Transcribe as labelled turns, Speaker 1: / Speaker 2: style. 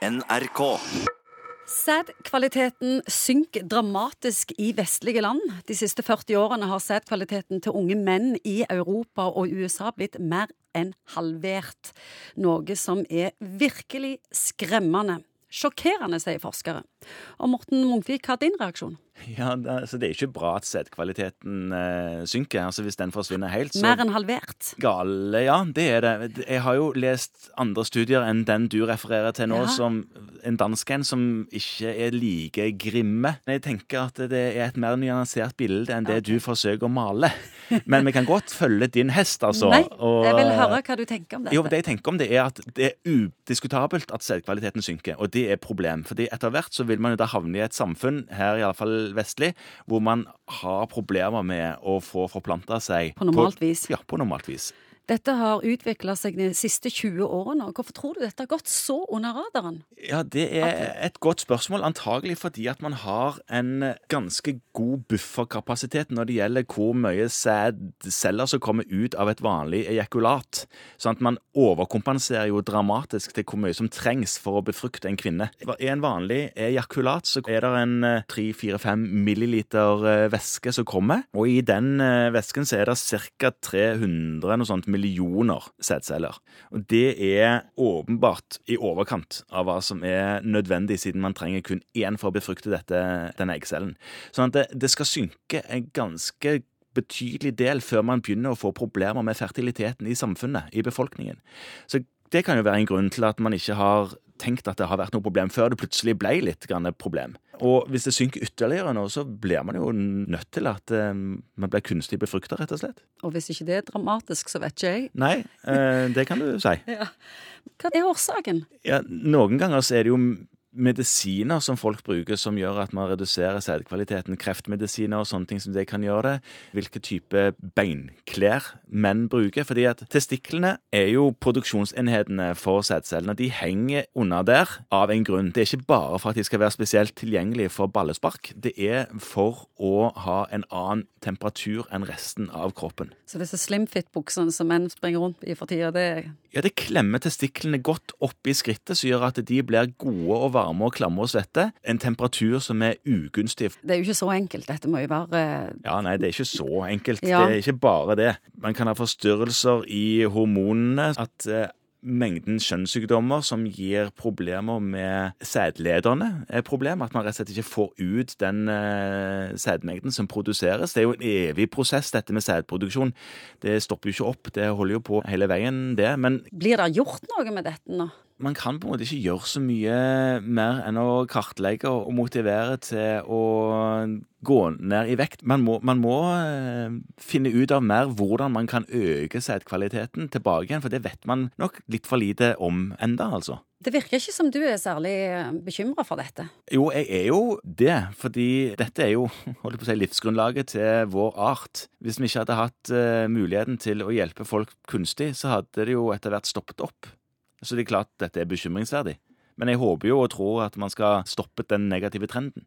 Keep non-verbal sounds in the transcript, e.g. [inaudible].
Speaker 1: NRK.
Speaker 2: Sædkvaliteten synker dramatisk i vestlige land. De siste 40 årene har sædkvaliteten til unge menn i Europa og USA blitt mer enn halvert. Noe som er virkelig skremmende. Sjokkerende, sier forskere. Og Morten Munkvik, hva er din reaksjon?
Speaker 3: Ja, det, altså det er ikke bra at sædkvaliteten eh, synker. Altså Hvis den forsvinner helt, så
Speaker 2: Mer enn halvert.
Speaker 3: Gale, ja, det er det. Jeg har jo lest andre studier enn den du refererer til nå,
Speaker 2: Ja.
Speaker 3: som en dansk en som ikke er like grimme. Jeg tenker at det er et mer nyansert bilde enn det du forsøker å male. Men vi kan godt følge din hest, altså.
Speaker 2: Nei,
Speaker 3: og-
Speaker 2: jeg vil høre hva du tenker om dette.
Speaker 3: jo, det jeg tenker om det er at det er udiskutabelt at sædkvaliteten synker, og det er et problem. Fordi etter hvert så vil man jo da havne i et samfunn, her i vestlig, hvor man har problemer med å få forplanta seg
Speaker 2: På normalt vis.
Speaker 3: Ja, på normalt vis.
Speaker 2: Dette har utvikla seg de siste 20 årene. Hvorfor tror du dette har gått så under radaren?
Speaker 3: Ja, det er et godt spørsmål. Antagelig fordi at man har en ganske god bufferkapasitet når det gjelder hvor mye sædceller som kommer ut av et vanlig ejakulat. Sånn at man overkompenserer jo dramatisk til hvor mye som trengs for å befrukte en kvinne. I en vanlig ejakulat så er det en 3-4-5 milliliter eh, væske som kommer, og i den eh, væsken så er det ca. 300 noe sånt millioner sædceller. Og det er åpenbart i overkant av hva som er nødvendig, siden man trenger kun én for å befrukte dette, denne eggcellen. Sånn at det, det skal synke en ganske betydelig del før man begynner å få problemer med fertiliteten i samfunnet, i befolkningen. Så det kan jo være en grunn til at man ikke har tenkt at det har vært noe problem før det plutselig ble litt grann problem. Og hvis det synker ytterligere nå, så blir man jo nødt til at eh, man blir kunstig befrukta, rett og slett.
Speaker 2: Og hvis ikke det er dramatisk, så vet ikke jeg.
Speaker 3: Nei, eh, det kan du si. [laughs]
Speaker 2: Hva er årsaken?
Speaker 3: Ja, noen ganger så er det jo medisiner som folk bruker som gjør at man reduserer sædkvaliteten. Kreftmedisiner og sånne ting som det kan gjøre det. Hvilke type beinklær menn bruker. Fordi at testiklene er jo produksjonsenhetene for sædcellene. De henger under der av en grunn. Det er ikke bare for at de skal være spesielt tilgjengelige for ballespark. Det er for å ha en annen temperatur enn resten av kroppen.
Speaker 2: Så disse slimfit-buksene som menn springer rundt i for tida, det er
Speaker 3: Ja, det klemmer testiklene godt opp i skrittet, som gjør at de blir gode og varme og klamme og svette. En temperatur som er ugunstig.
Speaker 2: Det er jo ikke så enkelt. Dette må jo være eh,
Speaker 3: Ja, nei, det er ikke så enkelt.
Speaker 2: Ja.
Speaker 3: Det er ikke bare det. Man kan ha forstyrrelser i hormonene. At eh, mengden kjønnssykdommer som gir problemer med sædlederne, er problem. At man rett og slett ikke får ut den eh, sædmengden som produseres. Det er jo en evig prosess, dette med sædproduksjon. Det stopper jo ikke opp. Det holder jo på hele veien, det. Men
Speaker 2: Blir det gjort noe med dette nå?
Speaker 3: Man kan på en måte ikke gjøre så mye mer enn å kartlegge og motivere til å gå ned i vekt. Man må, man må eh, finne ut av mer hvordan man kan øke sædkvaliteten tilbake igjen, for det vet man nok litt for lite om enda, altså.
Speaker 2: Det virker ikke som du er særlig bekymra for dette.
Speaker 3: Jo, jeg er jo det, fordi dette er jo holdt på å si, livsgrunnlaget til vår art. Hvis vi ikke hadde hatt uh, muligheten til å hjelpe folk kunstig, så hadde det jo etter hvert stoppet opp. Så det er klart dette er bekymringsverdig. Men jeg håper jo og tror at man skal stoppe den negative trenden.